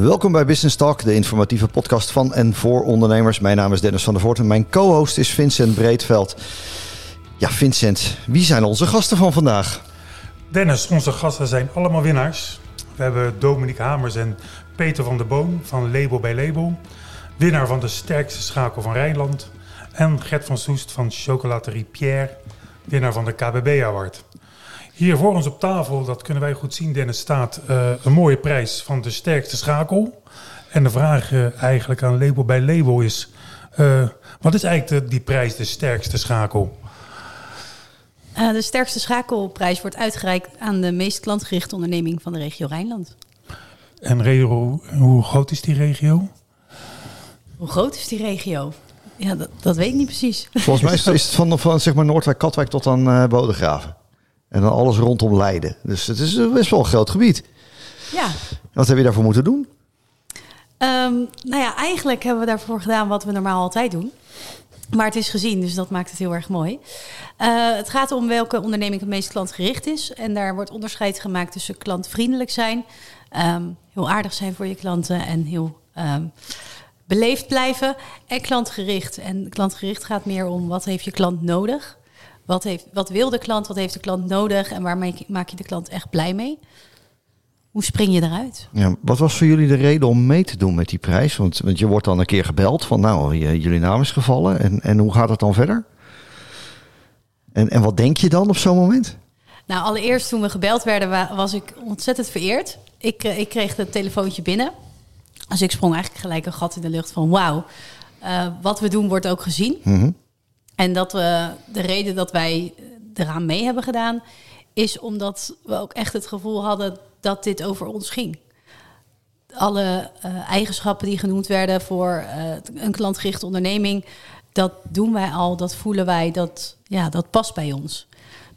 Welkom bij Business Talk, de informatieve podcast van en voor ondernemers. Mijn naam is Dennis van der Voort en mijn co-host is Vincent Breedveld. Ja, Vincent, wie zijn onze gasten van vandaag? Dennis, onze gasten zijn allemaal winnaars. We hebben Dominique Hamers en Peter van der Boom van Label bij Label. Winnaar van de sterkste schakel van Rijnland. En Gert van Soest van Chocolaterie Pierre, winnaar van de KBB Award. Hier voor ons op tafel, dat kunnen wij goed zien, Dennis, staat uh, een mooie prijs van de sterkste schakel. En de vraag uh, eigenlijk aan Label bij Label is, uh, wat is eigenlijk de, die prijs, de sterkste schakel? de sterkste schakelprijs wordt uitgereikt aan de meest klantgerichte onderneming van de regio Rijnland. En regio, hoe groot is die regio? Hoe groot is die regio? Ja, dat, dat weet ik niet precies. Volgens mij is het, van, van zeg maar Noordwijk, Katwijk tot aan uh, Bodegraven. En dan alles rondom Leiden. Dus het is best wel een groot gebied. Ja. Wat heb je daarvoor moeten doen? Um, nou ja, eigenlijk hebben we daarvoor gedaan wat we normaal altijd doen. Maar het is gezien, dus dat maakt het heel erg mooi. Uh, het gaat om welke onderneming het meest klantgericht is. En daar wordt onderscheid gemaakt tussen klantvriendelijk zijn, um, heel aardig zijn voor je klanten en heel um, beleefd blijven. En klantgericht. En klantgericht gaat meer om wat heeft je klant nodig. Wat, heeft, wat wil de klant, wat heeft de klant nodig en waarmee maak je de klant echt blij mee? Hoe spring je eruit? Ja, wat was voor jullie de reden om mee te doen met die prijs? Want, want je wordt dan een keer gebeld van nou, jullie naam is gevallen. En, en hoe gaat het dan verder? En, en wat denk je dan op zo'n moment? Nou, allereerst toen we gebeld werden, was ik ontzettend vereerd. Ik, ik kreeg het telefoontje binnen. Dus ik sprong eigenlijk gelijk een gat in de lucht van wauw, uh, wat we doen wordt ook gezien. Mm -hmm. En dat we de reden dat wij eraan mee hebben gedaan, is omdat we ook echt het gevoel hadden dat dit over ons ging. Alle uh, eigenschappen die genoemd werden voor uh, een klantgerichte onderneming, dat doen wij al, dat voelen wij, dat, ja, dat past bij ons.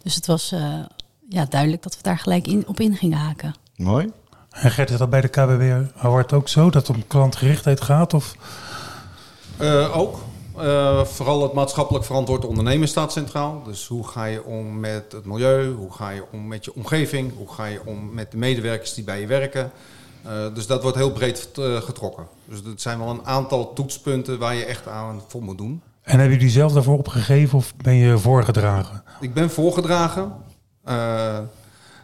Dus het was uh, ja, duidelijk dat we daar gelijk in, op in gingen haken. Mooi. En Gert, is dat bij de KBW Award ook zo, dat het om klantgerichtheid gaat? Of? ook. Uh, vooral het maatschappelijk verantwoord ondernemen staat centraal. Dus hoe ga je om met het milieu? Hoe ga je om met je omgeving? Hoe ga je om met de medewerkers die bij je werken? Uh, dus dat wordt heel breed uh, getrokken. Dus het zijn wel een aantal toetspunten waar je echt aan voor moet doen. En hebben jullie zelf daarvoor opgegeven of ben je voorgedragen? Ik ben voorgedragen.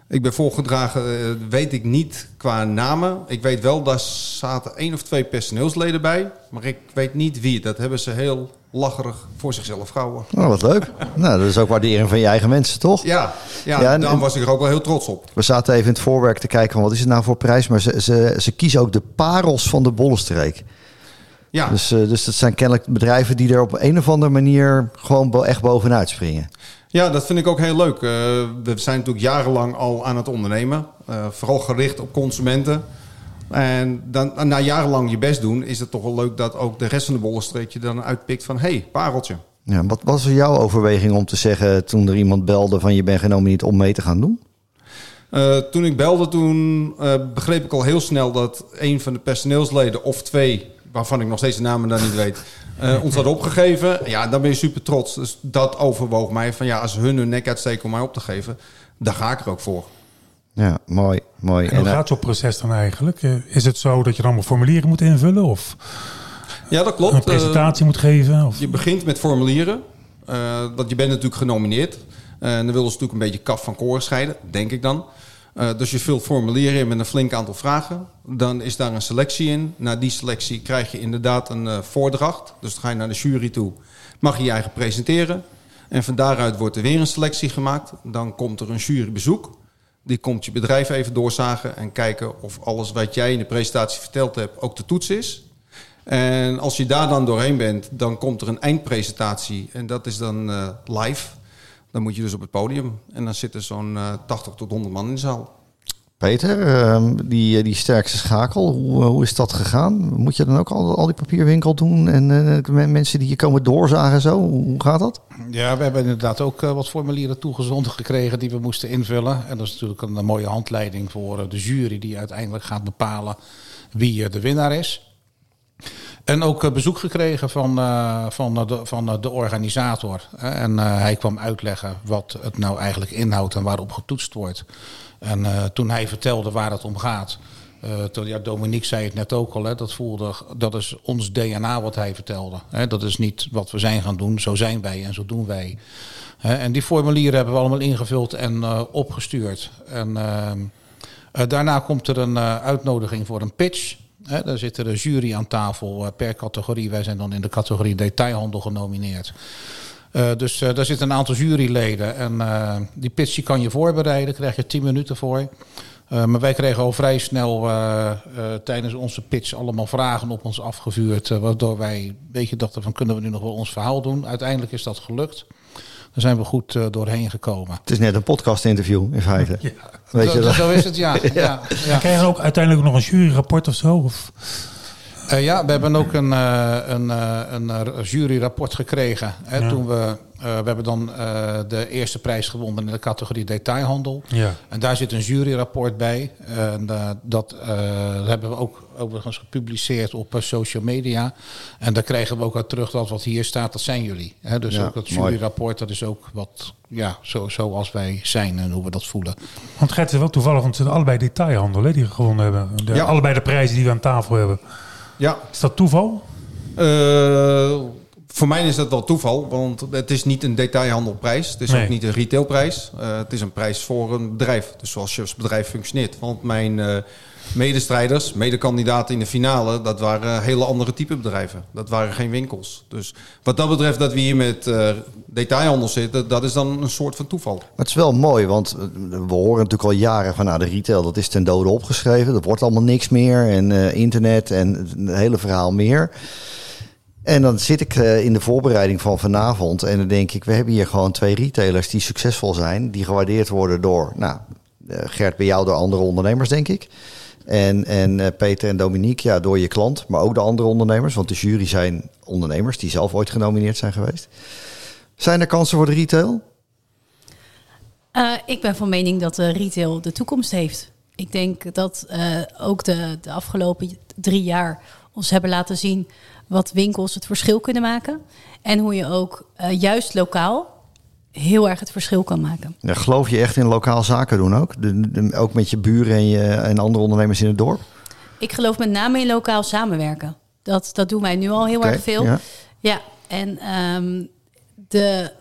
Ik ben voorgedragen, weet ik niet qua namen. Ik weet wel, daar zaten één of twee personeelsleden bij. Maar ik weet niet wie. Dat hebben ze heel lacherig voor zichzelf gehouden. Oh, wat leuk. nou, dat is ook waardering van je eigen mensen, toch? Ja, ja, ja en, daarom was ik er ook wel heel trots op. We zaten even in het voorwerk te kijken van wat is het nou voor prijs. Maar ze, ze, ze kiezen ook de parels van de Bollenstreek. Ja. Dus, uh, dus dat zijn kennelijk bedrijven die er op een of andere manier gewoon echt bovenuit springen. Ja, dat vind ik ook heel leuk. Uh, we zijn natuurlijk jarenlang al aan het ondernemen. Uh, vooral gericht op consumenten. En dan, na jarenlang je best doen, is het toch wel leuk dat ook de rest van de bollenstreek je dan uitpikt van... hé, hey, pareltje. Ja, wat was jouw overweging om te zeggen toen er iemand belde van je bent genomineerd om mee te gaan doen? Uh, toen ik belde, toen begreep ik al heel snel dat een van de personeelsleden of twee waarvan ik nog steeds de namen dan niet weet, uh, ons had opgegeven. Ja, dan ben je super trots. Dus dat overwoog mij van ja, als hun hun nek uitsteken om mij op te geven, dan ga ik er ook voor. Ja, mooi, mooi. En hoe en, gaat zo'n proces dan eigenlijk? Is het zo dat je dan allemaal formulieren moet invullen of ja, dat klopt. een presentatie uh, moet geven? Of? Je begint met formulieren. Uh, dat je bent natuurlijk genomineerd. En dan willen ze natuurlijk een beetje kaf van koren scheiden, denk ik dan. Uh, dus je vult formulieren in met een flink aantal vragen. Dan is daar een selectie in. Na die selectie krijg je inderdaad een uh, voordracht. Dus dan ga je naar de jury toe. Mag je je eigen presenteren. En van daaruit wordt er weer een selectie gemaakt. Dan komt er een jurybezoek. Die komt je bedrijf even doorzagen en kijken of alles wat jij in de presentatie verteld hebt ook te toetsen is. En als je daar dan doorheen bent, dan komt er een eindpresentatie. En dat is dan uh, live. Dan moet je dus op het podium. En dan zitten zo'n uh, 80 tot 100 man in de zaal. Peter, uh, die, die sterkste schakel, hoe, hoe is dat gegaan? Moet je dan ook al, al die papierwinkel doen en uh, mensen die je komen doorzagen en zo? Hoe gaat dat? Ja, we hebben inderdaad ook uh, wat formulieren toegezonden gekregen die we moesten invullen. En dat is natuurlijk een, een mooie handleiding voor de jury die uiteindelijk gaat bepalen wie de winnaar is. En ook bezoek gekregen van, uh, van, de, van de organisator. En hij kwam uitleggen wat het nou eigenlijk inhoudt en waarop getoetst wordt. En toen hij vertelde waar het om gaat, ja, Dominique zei het net ook al, hè, dat, voelde, dat is ons DNA wat hij vertelde. Hè. Dat is niet wat we zijn gaan doen, zo zijn wij en zo doen wij. En die formulieren hebben we allemaal ingevuld en opgestuurd. En uh, daarna komt er een uitnodiging voor een pitch. Daar zit er een jury aan tafel per categorie. Wij zijn dan in de categorie detailhandel genomineerd. Uh, dus uh, daar zitten een aantal juryleden. En die pitch kan je voorbereiden, daar krijg je 10 minuten voor. maar wij kregen al vrij snel tijdens onze pitch allemaal vragen op ons afgevuurd. waardoor wij een beetje dachten van kunnen we nu nog wel ons verhaal doen. Uiteindelijk is dat gelukt. Daar zijn we goed doorheen gekomen. Het is net een podcast interview in feite. Ja. Weet je dat? Zo is het, ja. ja. ja. ja. Krijg je ook uiteindelijk nog een juryrapport of zo? Of? Uh, ja, we hebben ook een, uh, een, uh, een juryrapport gekregen. Hè, ja. toen we, we hebben dan de eerste prijs gewonnen in de categorie detailhandel. Ja. En daar zit een juryrapport bij. En, dat hebben we ook overigens gepubliceerd op social media. En daar kregen we ook uit terug dat wat hier staat, dat zijn jullie. Hè, dus ja, ook dat juryrapport, dat is ook wat, ja, zo, zoals wij zijn en hoe we dat voelen. Want Gert is wel toevallig, want het zijn allebei detailhandel hè, die gewonnen hebben. De, ja. Allebei de prijzen die we aan tafel hebben. Ja. Is dat toeval? Uh, voor mij is dat wel toeval, want het is niet een detailhandelprijs. Het is nee. ook niet een retailprijs. Uh, het is een prijs voor een bedrijf. Dus zoals je als bedrijf functioneert. Want mijn uh, medestrijders, medekandidaten in de finale, dat waren hele andere type bedrijven. Dat waren geen winkels. Dus wat dat betreft dat we hier met uh, detailhandel zitten, dat is dan een soort van toeval. Maar het is wel mooi, want we horen natuurlijk al jaren van nou, de retail, dat is ten dode opgeschreven. Er wordt allemaal niks meer en uh, internet en het hele verhaal meer. En dan zit ik uh, in de voorbereiding van vanavond en dan denk ik, we hebben hier gewoon twee retailers die succesvol zijn, die gewaardeerd worden door, nou, Gert bij jou door andere ondernemers, denk ik. En, en uh, Peter en Dominique, ja, door je klant, maar ook de andere ondernemers. Want de jury zijn ondernemers die zelf ooit genomineerd zijn geweest. Zijn er kansen voor de retail? Ik ben van mening dat de retail de toekomst heeft. Ik denk dat uh, ook de, de afgelopen drie jaar ons hebben laten zien wat winkels het verschil kunnen maken. En hoe je ook juist lokaal heel erg het verschil kan maken. Ja, geloof je echt in lokaal zaken doen ook? De, ook met je buren en, je, en andere ondernemers in het dorp? Ik geloof met name in lokaal samenwerken. Dat, dat doen wij nu al heel okay, erg veel. Ja, ja en um, de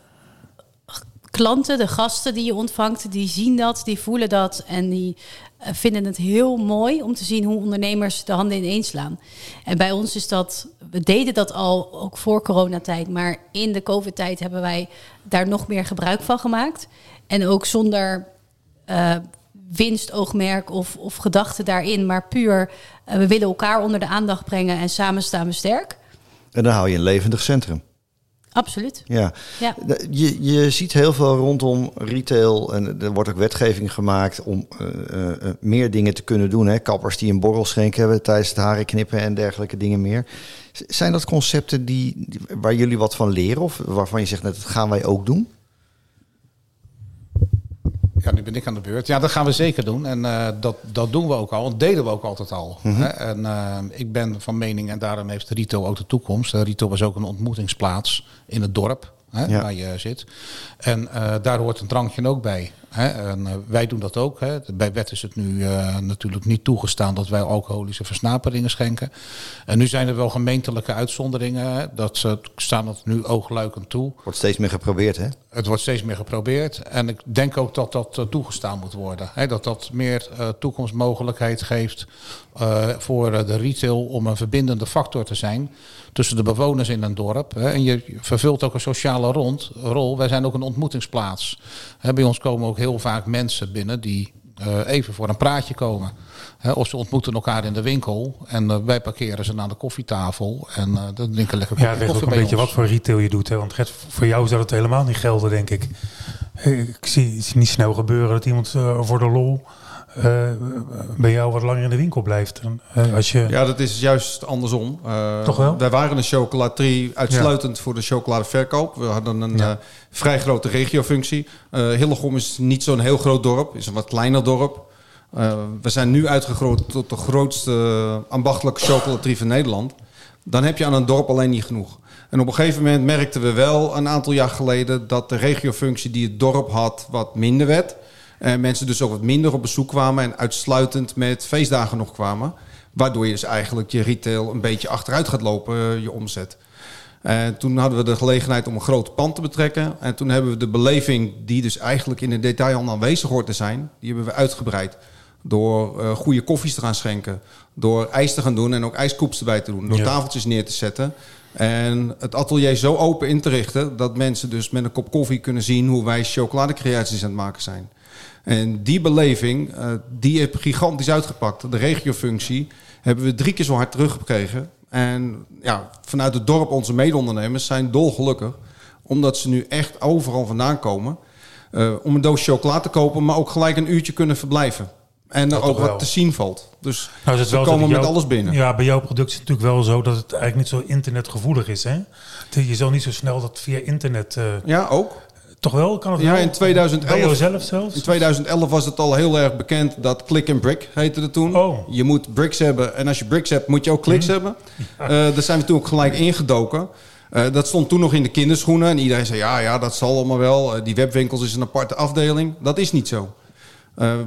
klanten, de gasten die je ontvangt, die zien dat, die voelen dat en die vinden het heel mooi om te zien hoe ondernemers de handen ineen slaan. En bij ons is dat, we deden dat al ook voor coronatijd, maar in de COVID-tijd hebben wij daar nog meer gebruik van gemaakt. En ook zonder uh, winstoogmerk of, of gedachten daarin, maar puur uh, we willen elkaar onder de aandacht brengen en samen staan we sterk. En dan hou je een levendig centrum. Absoluut. Ja. ja. Je, je ziet heel veel rondom retail en er wordt ook wetgeving gemaakt om uh, uh, meer dingen te kunnen doen. Hè? Kappers die een borrel schenken hebben tijdens het haren knippen en dergelijke dingen meer. Zijn dat concepten die, waar jullie wat van leren of waarvan je zegt dat gaan wij ook doen? Nu ben ik aan de beurt. Ja, dat gaan we zeker doen. En uh, dat, dat doen we ook al. Dat deden we ook altijd al. Mm -hmm. hè? En uh, ik ben van mening, en daarom heeft Rito ook de toekomst. Uh, Rito was ook een ontmoetingsplaats in het dorp. Hè, ja. waar je zit. En daar hoort een drankje ook bij. Hè. En, uh, wij doen dat ook. Hè. Bij wet is het nu uh, natuurlijk niet toegestaan dat wij alcoholische versnaperingen schenken. En nu zijn er wel gemeentelijke uitzonderingen. Dat staan dat nu oogluikend toe. Wordt steeds meer geprobeerd, hè? Het wordt steeds meer geprobeerd. En ik denk ook dat dat toegestaan moet worden. Hè. Dat dat meer toekomstmogelijkheid geeft voor de retail om een verbindende factor te zijn tussen de bewoners in een dorp. Hè. En je vervult ook een sociale rond, rol. Wij zijn ook een ontmoetingsplaats. Hè, bij ons komen ook heel vaak mensen binnen die uh, even voor een praatje komen. Of ze ontmoeten elkaar in de winkel en uh, wij parkeren ze aan de koffietafel en uh, dan drinken lekker koffie. Ja, het ook een beetje ons. wat voor retail je doet. Hè? Want voor jou zou het helemaal niet gelden, denk ik. Ik zie het niet snel gebeuren dat iemand voor de lol uh, bij jou wat langer in de winkel blijft. Uh, als je... Ja, dat is juist andersom. Uh, Toch wel? Wij waren een chocolaterie uitsluitend ja. voor de chocoladeverkoop. We hadden een ja. vrij grote regiofunctie. Hillegom is niet zo'n heel groot dorp, is een wat kleiner dorp. we zijn nu uitgegroot tot de grootste ambachtelijke chocolaterie van Nederland. Dan heb je aan een dorp alleen niet genoeg. En op een gegeven moment merkten we wel een aantal jaar geleden dat de regiofunctie die het dorp had wat minder werd. En mensen dus ook wat minder op bezoek kwamen en uitsluitend met feestdagen nog kwamen. Waardoor je dus eigenlijk je retail een beetje achteruit gaat lopen, eh, je omzet. En toen hadden we de gelegenheid om een groot pand te betrekken. En toen hebben we de beleving die dus eigenlijk in de detailhandel aanwezig hoort te zijn... die hebben we uitgebreid door uh, goede koffies te gaan schenken. Door ijs te gaan doen en ook ijskoeps erbij te doen. Door tafeltjes neer te zetten. En het atelier zo open in te richten... dat mensen dus met een kop koffie kunnen zien... hoe wij chocoladecreaties aan het maken zijn. En die beleving, uh, die heeft gigantisch uitgepakt. De regiofunctie hebben we drie keer zo hard teruggekregen. En ja, vanuit het dorp, onze mede-ondernemers zijn dolgelukkig. Omdat ze nu echt overal vandaan komen. Uh, om een doos chocola te kopen, maar ook gelijk een uurtje kunnen verblijven. En er ook wat te zien valt. Dus nou, we komen met alles binnen. Ja, bij jouw product is het natuurlijk wel zo dat het eigenlijk niet zo internetgevoelig is. Hè? Je zal niet zo snel dat via internet... Uh, ja, ook. Toch wel? Kan het ja, wel? in 2011, zelf zelfs? In 2011 was het al heel erg bekend dat click and brick heette het toen. Oh. Je moet bricks hebben en als je bricks hebt moet je ook clicks mhm. hebben. Uh, daar zijn we toen ook gelijk ingedoken. Uh, dat stond toen nog in de kinderschoenen en iedereen zei ja, ja, dat zal allemaal wel. Uh, die webwinkels is een aparte afdeling. Dat is niet zo.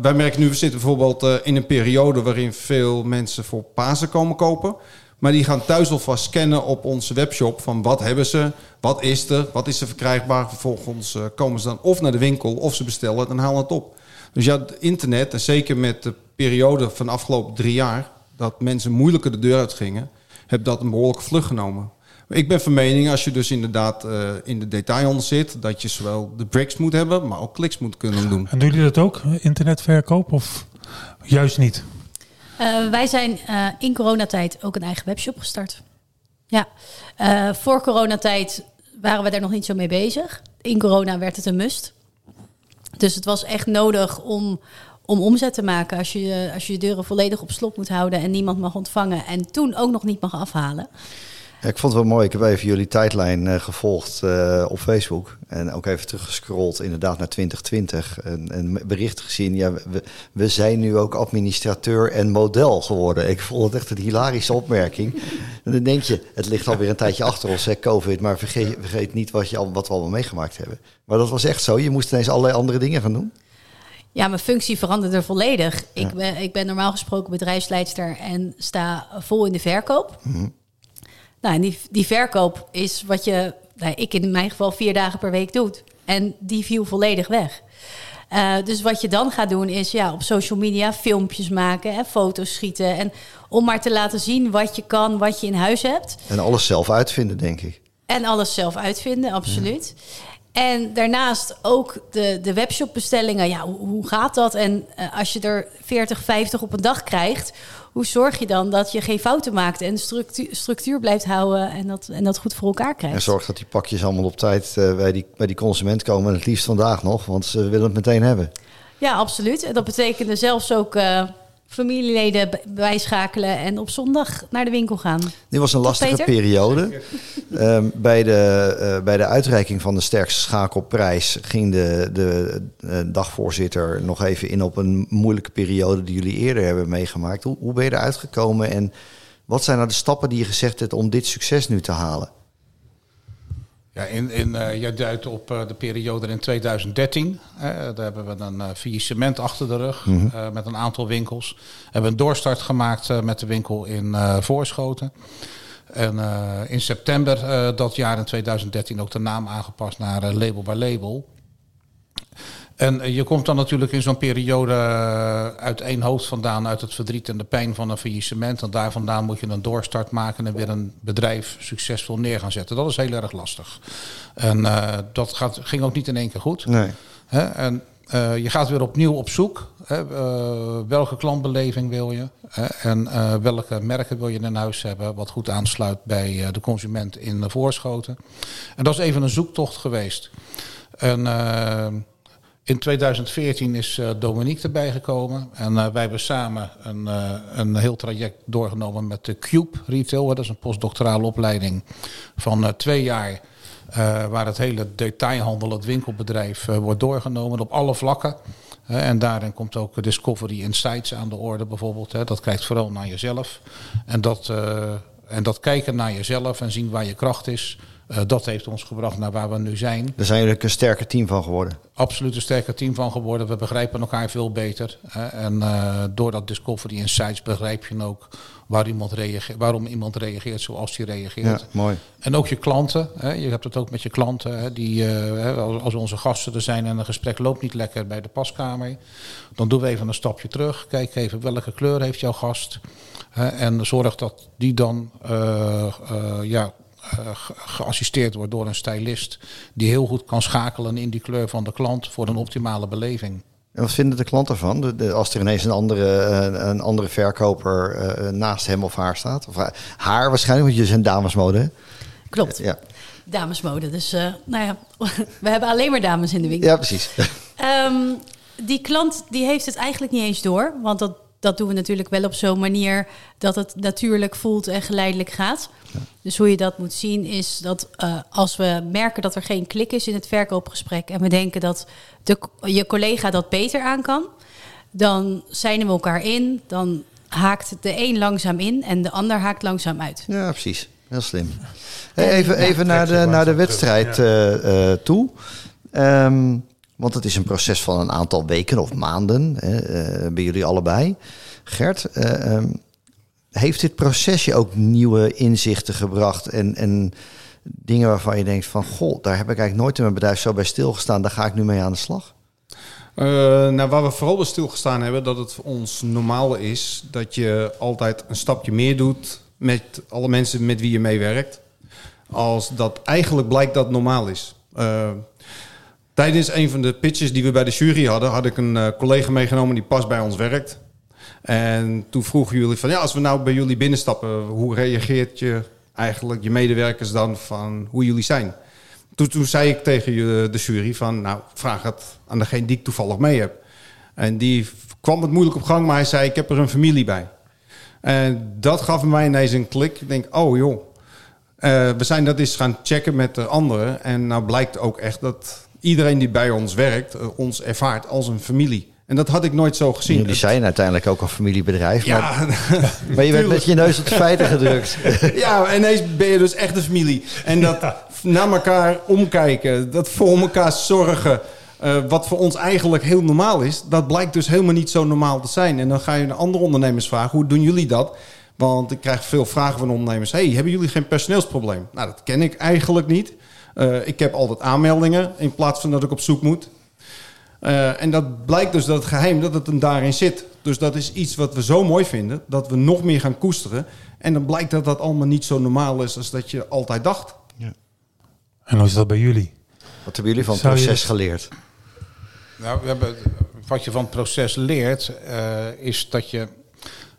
wij merken nu, we zitten bijvoorbeeld in een periode waarin veel mensen voor Pasen komen kopen. Maar die gaan thuis alvast scannen op onze webshop van wat hebben ze, wat is er, wat is er verkrijgbaar. Vervolgens uh, komen ze dan of naar de winkel of ze bestellen het en halen het op. Dus ja, het internet, en zeker met de periode van de afgelopen drie jaar, dat mensen moeilijker de deur uit gingen, heb dat een behoorlijke vlucht genomen. Ik ben van mening, als je dus inderdaad uh, in de detailhandel zit, dat je zowel de bricks moet hebben, maar ook kliks moet kunnen doen. En doen jullie dat ook, internetverkoop, of juist niet? Uh, wij zijn uh, in coronatijd ook een eigen webshop gestart. Ja, uh, voor coronatijd waren we daar nog niet zo mee bezig. In corona werd het een must. Dus het was echt nodig om, om omzet te maken als je, als je je deuren volledig op slot moet houden en niemand mag ontvangen en toen ook nog niet mag afhalen. Ja, ik vond het wel mooi. Ik heb even jullie tijdlijn uh, gevolgd uh, op Facebook. En ook even teruggescrolld inderdaad naar 2020. En, en berichten gezien. Ja, we, we, zijn nu ook administrateur en model geworden. Ik vond het echt een hilarische opmerking. En dan denk je, het ligt alweer een tijdje achter ons, hè, COVID. Maar vergeet, vergeet niet wat, je al, wat we allemaal meegemaakt hebben. Maar dat was echt zo. Je moest ineens allerlei andere dingen gaan doen. Ja, mijn functie veranderde volledig. Ik, ben, ik ben normaal gesproken bedrijfsleidster en sta vol in de verkoop. Mm nou, en die, die verkoop is wat je, nou, ik in mijn geval vier dagen per week doet. En die viel volledig weg. Uh, dus wat je dan gaat doen is ja, op social media filmpjes maken en foto's schieten. En om maar te laten zien wat je kan, wat je in huis hebt. En alles zelf uitvinden, denk ik. En alles zelf uitvinden, absoluut. En daarnaast ook de, de webshopbestellingen. Ja, hoe, hoe gaat dat? En uh, als je er 40, 50 op een dag krijgt, hoe zorg je dan dat je geen fouten maakt en structuur, structuur blijft houden en dat, en dat goed voor elkaar krijgt? En zorg dat die pakjes allemaal op tijd uh, bij, die, bij die consument komen. En het liefst vandaag nog, want ze willen het meteen hebben. Ja, absoluut. En dat betekende zelfs ook uh, familieleden bijschakelen en op zondag naar de winkel gaan. Dit was een lastige periode. Um, bij, de, uh, bij de uitreiking van de sterkste schakelprijs ging de, de uh, dagvoorzitter nog even in op een moeilijke periode die jullie eerder hebben meegemaakt. Hoe, hoe ben je eruit gekomen en wat zijn nou de stappen die je gezegd hebt om dit succes nu te halen? Ja, in, in, uh, jij duidt op uh, de periode in 2013. Uh, daar hebben we een uh, faillissement achter de rug mm -hmm. met een aantal winkels. We hebben een doorstart gemaakt met de winkel in Voorschoten. En in september dat jaar in 2013 ook de naam aangepast naar Label by Label. En eh, je komt dan natuurlijk in zo'n periode eh, uit één hoofd vandaan, uit het verdriet en de pijn van een faillissement. En daar vandaan moet je een doorstart maken en weer een bedrijf succesvol neer gaan zetten. Dat is heel erg lastig. En uh, dat gaat, ging ook niet in één keer goed. Nee. Hè? En uh, je gaat weer opnieuw op zoek. Hè? Uh, welke klantbeleving wil je? Hè? En welke merken wil je in huis hebben? Wat goed aansluit bij de consument in de voorschoten. En dat is even een zoektocht geweest. En in 2014 is uh, Dominique erbij gekomen. En uh, wij hebben samen een, uh, een heel traject doorgenomen met de Cube Retail. Dat is een postdoctorale opleiding van twee jaar. waar het hele detailhandel, het winkelbedrijf, wordt doorgenomen op alle vlakken. en daarin komt ook Discovery Insights aan de orde bijvoorbeeld. dat kijkt vooral naar jezelf. En dat, en dat kijken naar jezelf en zien waar je kracht is Uh, dat heeft ons gebracht naar waar we nu zijn. Daar zijn jullie een sterker team van geworden. Absoluut een sterker team van geworden. We begrijpen elkaar veel beter. en uh, door dat Discovery Insights begrijp je ook waar iemand reageert, waarom iemand reageert zoals hij reageert. Ja, mooi. En ook je klanten. Hè, je hebt het ook met je klanten. Hè, die, uh, als onze gasten er zijn en een gesprek loopt niet lekker bij de paskamer. Dan doen we even een stapje terug. Kijk even welke kleur heeft jouw gast. Hè, en zorg dat die dan ja, geassisteerd wordt door een stylist. Die heel goed kan schakelen in die kleur van de klant voor een optimale beleving. En wat vinden de klanten ervan? De, als er ineens een andere, een andere verkoper uh, naast hem of haar staat? Of haar waarschijnlijk, want je zijn damesmode. Klopt. Ja. Damesmode. Dus uh, nou ja, we hebben alleen maar dames in de winkel. Ja, precies. Um, die klant die heeft het eigenlijk niet eens door. Want dat dat doen we natuurlijk wel op zo'n manier dat het natuurlijk voelt en geleidelijk gaat. Dus hoe je dat moet zien is dat uh, als we merken dat er geen klik is in het verkoopgesprek en we denken dat de, je collega dat beter aan kan, dan zijn we elkaar in, dan haakt de een langzaam in en de ander haakt langzaam uit. Ja, precies. Heel slim. Hey, even even naar, de, naar de wedstrijd uh, uh, toe. Um, want het is een proces van een aantal weken of maanden hè, uh, bij jullie allebei. Gert, uh, um, heeft dit proces je ook nieuwe inzichten gebracht en, en dingen waarvan je denkt van... goh, daar heb ik eigenlijk nooit in mijn bedrijf zo bij stilgestaan. Daar ga ik nu mee aan de slag? Uh, nou, waar we vooral bij stilgestaan hebben, dat het voor ons normaal is dat je altijd een stapje meer doet met alle mensen met wie je meewerkt. Als dat eigenlijk blijkt dat normaal is. Tijdens een van de pitches die we bij de jury hadden, had ik een uh, collega meegenomen die pas bij ons werkt. En toen vroegen jullie van ja, als we nou bij jullie binnenstappen, hoe reageert je eigenlijk je medewerkers dan van hoe jullie zijn? Toen, zei ik tegen de jury van nou, vraag het aan degene die ik toevallig mee heb. En die kwam het moeilijk op gang, maar hij zei ik heb er een familie bij. En dat gaf mij ineens een klik. Ik denk, oh joh, uh, we zijn dat eens gaan checken met de anderen. En nou blijkt ook echt dat iedereen die bij ons werkt, uh, ons ervaart als een familie. En dat had ik nooit zo gezien. Jullie zijn uiteindelijk ook een familiebedrijf. Ja, maar, maar je bent met je neus op de feiten gedrukt. ja, en ineens ben je dus echt een familie. En dat naar elkaar omkijken, dat voor elkaar zorgen... Uh, wat voor ons eigenlijk heel normaal is, dat blijkt dus helemaal niet zo normaal te zijn. En dan ga je naar andere ondernemers vragen, hoe doen jullie dat? Want ik krijg veel vragen van ondernemers. hey, hebben jullie geen personeelsprobleem? Nou, dat ken ik eigenlijk niet. Uh, ik heb altijd aanmeldingen in plaats van dat ik op zoek moet. Uh, en dat blijkt dus dat het geheim dat het hem daarin zit. Dus dat is iets wat we zo mooi vinden, dat we nog meer gaan koesteren. En dan blijkt dat dat allemaal niet zo normaal is als dat je altijd dacht. Ja. En hoe is dat bij jullie? Wat hebben jullie van het proces geleerd? Nou, we hebben, wat je van het proces leert, uh, is dat je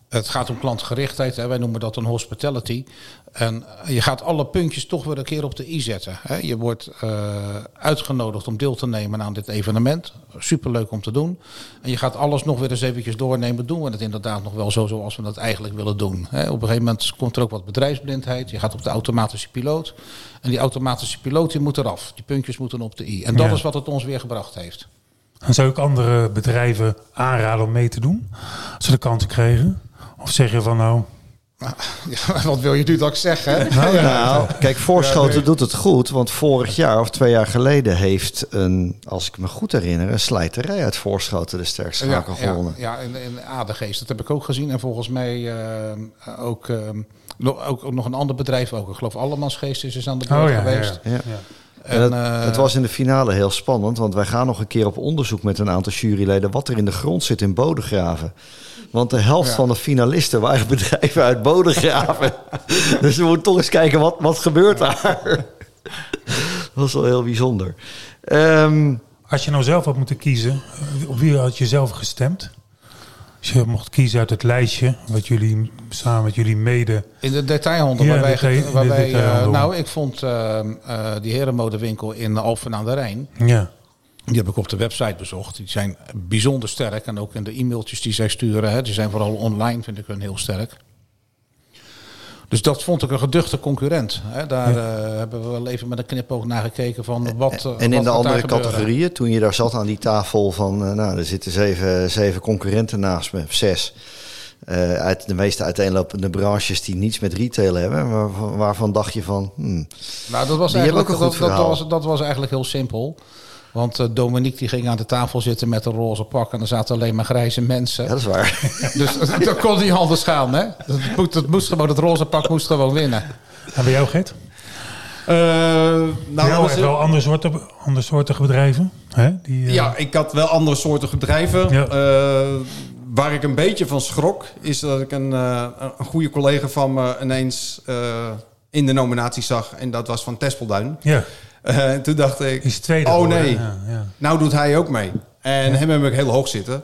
het gaat om klantgerichtheid. Hè. Wij noemen dat een hospitality. En je gaat alle puntjes toch weer een keer op de i zetten. Hè. Je wordt uh, uitgenodigd om deel te nemen aan dit evenement. Superleuk om te doen. En je gaat alles nog weer eens eventjes doornemen. Doen we het inderdaad nog wel zo zoals we dat eigenlijk willen doen. Hè. Op een gegeven moment komt er ook wat bedrijfsblindheid. Je gaat op de automatische piloot. En die automatische piloot die moet eraf. Die puntjes moeten op de i. En dat ja. is wat het ons weer gebracht heeft. En zou ik andere bedrijven aanraden om mee te doen? Als ze de kans kregen? Of zeg je van nou... Ja, wat wil je nu dat ik zeg, hè? Nou, nou kijk, Voorschoten ja, nee. doet het goed. Want vorig jaar of twee jaar geleden heeft een, als ik me goed herinner, een slijterij uit Voorschoten de sterkste schakel ja, gewonnen. Ja, in, in Adegeest. Dat heb ik ook gezien. En volgens mij uh, ook, uh, ook, ook, nog een ander bedrijf ook. Ik geloof Allemansgeest is dus aan de beurt oh, geweest. ja. En, het, uh, het, was in de finale heel spannend, want wij gaan nog een keer op onderzoek met een aantal juryleden wat er in de grond zit in Bodegraven. Want de helft ja. van de finalisten waren bedrijven uit Bodegraven. dus we moeten toch eens kijken wat, wat gebeurt daar. dat was wel heel bijzonder. Um, Als je nou zelf had moeten kiezen, op wie had je zelf gestemd? Als je mocht kiezen uit het lijstje, wat jullie samen met jullie mede... In de detailhandel, ja, waarbij... Waarbij. Uh, nou, ik vond uh, uh, die herenmodewinkel in Alphen aan de Rijn... Ja. Die heb ik op de website bezocht. Die zijn bijzonder sterk. En ook in de e-mailtjes die zij sturen. Hè, die zijn vooral online, vind ik hun heel sterk. Dus dat vond ik een geduchte concurrent. Hè. Daar ja. uh, hebben we wel even met een knipoog naar gekeken van wat. En in wat de andere categorieën, toen je daar zat aan die tafel van, uh, nou, er zitten zeven, zeven concurrenten naast me, zes. uh, uit de meeste uiteenlopende branches die niets met retail hebben. Waarvan, waarvan dacht je van. Hmm, nou, dat was, eigenlijk, dat, dat, was, dat was eigenlijk heel simpel. Want uh, Dominique die ging aan de tafel zitten met een roze pak en er zaten alleen maar grijze mensen. Ja, dat is waar. dus dat kon niet anders gaan, hè? Dat moest, dat moest gewoon, het roze pak moest gewoon winnen. En bij jou, Gert? Uh, nou, ja, was wel andere soorten, andere soorten bedrijven. Hè? Die, uh... Ja, ik had wel andere soorten bedrijven. Ja. Uh, waar ik een beetje van schrok, is dat ik een, een goede collega van me ineens in de nominatie zag. En dat was van Tespelduin. Ja. Uh, toen dacht ik, is tweede oh nee, ja, ja. nou doet hij ook mee. En hem heb ik heel hoog zitten.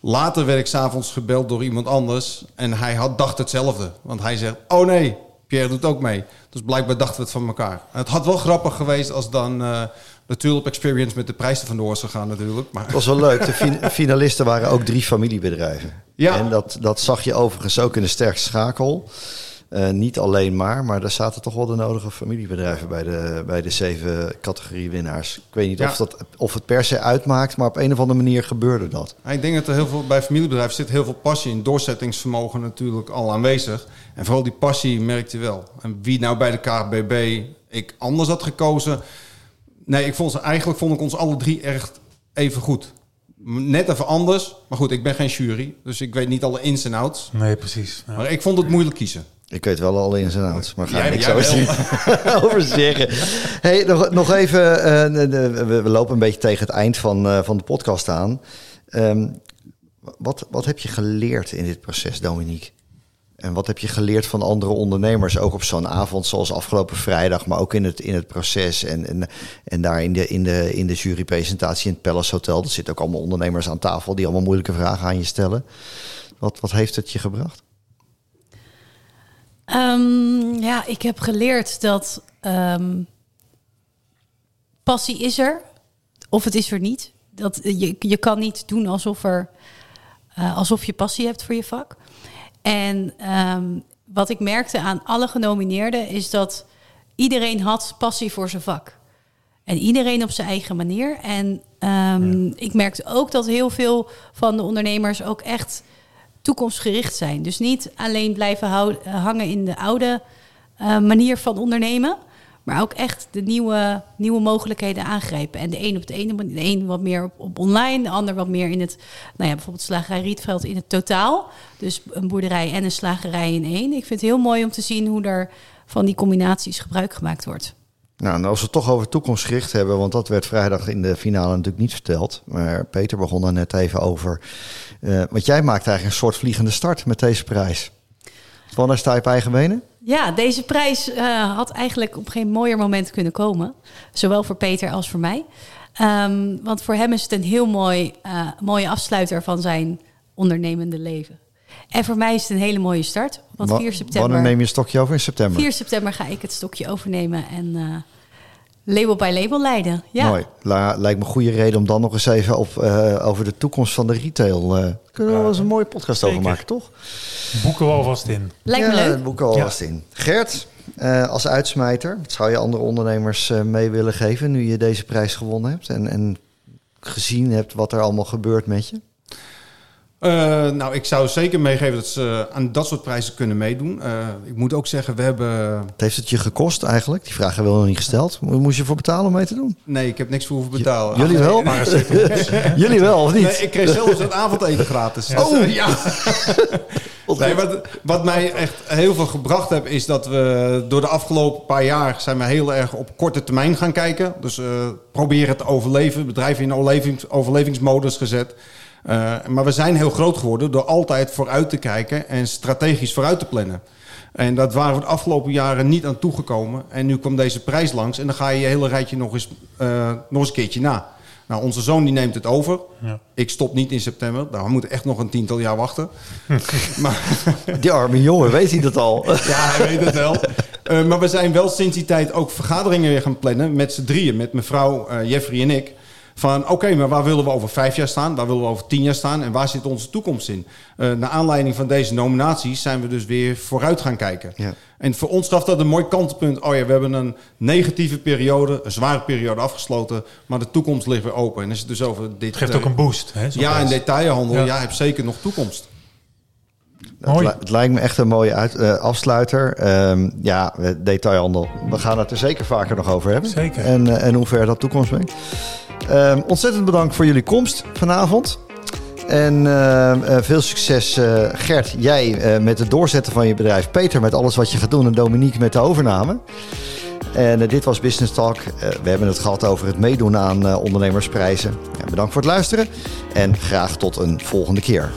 Later werd ik s'avonds gebeld door iemand anders. En hij had, dacht hetzelfde. Want hij zegt, oh nee, Pierre doet ook mee. Dus blijkbaar dachten we het van elkaar. Het had wel grappig geweest als dan uh, de Tulip Experience met de prijs er vandoor zou gaan natuurlijk. Maar... Het was wel leuk. De finalisten waren ook drie familiebedrijven. Ja. En dat, dat zag je overigens ook in de sterkste schakel. Uh, niet alleen maar, maar er zaten toch wel de nodige familiebedrijven bij de, bij de zeven categorie winnaars. Ik weet niet of, dat, of het per se uitmaakt, maar op een of andere manier gebeurde dat. Ik denk dat er heel veel bij familiebedrijven zit heel veel passie in, doorzettingsvermogen natuurlijk al aanwezig. En vooral die passie merkte je wel. En wie nou bij de KBB ik anders had gekozen. Nee, ik vond ze, eigenlijk vond ik ons alle drie echt even goed. Net even anders. Maar goed, ik ben geen jury. Dus ik weet niet alle ins en outs. Nee, precies. Maar ik vond het moeilijk kiezen. Ik weet wel al ins en outs, maar ga ik niks over zeggen. Hey, nog, nog even, uh, we, we, lopen een beetje tegen het eind van, uh, van de podcast aan. Um, wat, wat heb je geleerd in dit proces, Dominique? En wat heb je geleerd van andere ondernemers, ook op zo'n avond zoals afgelopen vrijdag, maar ook in het, in het proces en, en, en daar in de, in, de, in de jurypresentatie in het Palace Hotel. Er zitten ook allemaal ondernemers aan tafel die allemaal moeilijke vragen aan je stellen. Wat, wat heeft het je gebracht? Um, ja, ik heb geleerd dat um, passie is er, of het is er niet. Dat, je, je kan niet doen alsof, er, uh, alsof je passie hebt voor je vak. En um, wat ik merkte aan alle genomineerden is dat iedereen had passie voor zijn vak. En iedereen op zijn eigen manier. En um, ja. ik merkte ook dat heel veel van de ondernemers ook echt toekomstgericht zijn. Dus niet alleen blijven hangen in de oude uh, manier van ondernemen. Maar ook echt de nieuwe, nieuwe mogelijkheden aangrijpen. En de een op de ene de een wat meer op, op, online, de ander wat meer in het, nou ja, bijvoorbeeld slagerij Rietveld in het totaal. Dus een boerderij en een slagerij in één. Ik vind het heel mooi om te zien hoe er van die combinaties gebruik gemaakt wordt. Nou, als we het toch over toekomstgericht hebben, want dat werd vrijdag in de finale natuurlijk niet verteld. Maar Peter begon er net even over. Uh, want jij maakt eigenlijk een soort vliegende start met deze prijs. Wanneer sta je op eigen benen? Ja, deze prijs uh, had eigenlijk op geen mooier moment kunnen komen. Zowel voor Peter als voor mij. Um, want voor hem is het een heel mooi, uh, mooie afsluiter van zijn ondernemende leven. En voor mij is het een hele mooie start. Want 4 september. Wanneer neem je een stokje over in september? 4 september ga ik het stokje overnemen en uh, label bij label leiden. Ja. Mooi. La, lijkt me een goede reden om dan nog eens even op, uh, over de toekomst van de retail. Uh, kunnen we wel eens een mooie podcast Zeker. over maken, toch? Boeken we alvast in. Lijkt me ja, leuk. boeken we alvast ja. in. Gert, uh, als uitsmijter, wat zou je andere ondernemers mee willen geven nu je deze prijs gewonnen hebt en, en gezien hebt wat er allemaal gebeurt met je? Uh, nou, ik zou zeker meegeven dat ze aan dat soort prijzen kunnen meedoen. Uh, ik moet ook zeggen, we hebben... Wat heeft het je gekost eigenlijk? Die vraag hebben we nog niet gesteld. Moest je voor betalen om mee te doen? Nee, ik heb niks voor hoeven betalen. J jullie wel? jullie wel, of niet? Nee, ik kreeg zelfs het avondeten gratis. Oh! ja! nee, wat, wat mij echt heel veel gebracht heeft, is dat we door de afgelopen paar jaar zijn we heel erg op korte termijn gaan kijken. Dus uh, proberen te overleven, het bedrijf in overlevings, overlevingsmodus gezet. Uh, maar we zijn heel groot geworden door altijd vooruit te kijken en strategisch vooruit te plannen. En dat waren we de afgelopen jaren niet aan toegekomen. En nu kwam deze prijs langs en dan ga je je hele rijtje nog eens, uh, nog eens een keertje na. Nou, onze zoon die neemt het over. Ja. Ik stop niet in september. Nou, we moeten echt nog een tiental jaar wachten. maar, die arme jongen, weet hij dat al? ja, hij weet het wel. Uh, maar we zijn wel sinds die tijd ook vergaderingen weer gaan plannen met z'n drieën. Met mevrouw uh, Jeffrey en ik. Van oké, okay, maar waar willen we over vijf jaar staan? Waar willen we over tien jaar staan? En waar zit onze toekomst in? Uh, naar aanleiding van deze nominaties zijn we dus weer vooruit gaan kijken. Ja. En voor ons gaf dat een mooi kantelpunt. Oh ja, we hebben een negatieve periode, een zware periode afgesloten. Maar de toekomst ligt weer open. En is het dus over dit. Het geeft ook een boost. Hè, ja, in detailhandel. Ja. ja, heb zeker nog toekomst. Mooi. Het, het, lijkt me echt een mooie uit, uh, afsluiter. Um, ja, detailhandel. We gaan het er zeker vaker nog over hebben. Zeker. En, uh, en hoe ver dat toekomst brengt. Um, ontzettend bedankt voor jullie komst vanavond. En uh, veel succes, Gert, jij met het doorzetten van je bedrijf. Peter met alles wat je gaat doen. En Dominique met de overname. En dit was Business Talk. we hebben het gehad over het meedoen aan ondernemersprijzen. bedankt voor het luisteren. En graag tot een volgende keer.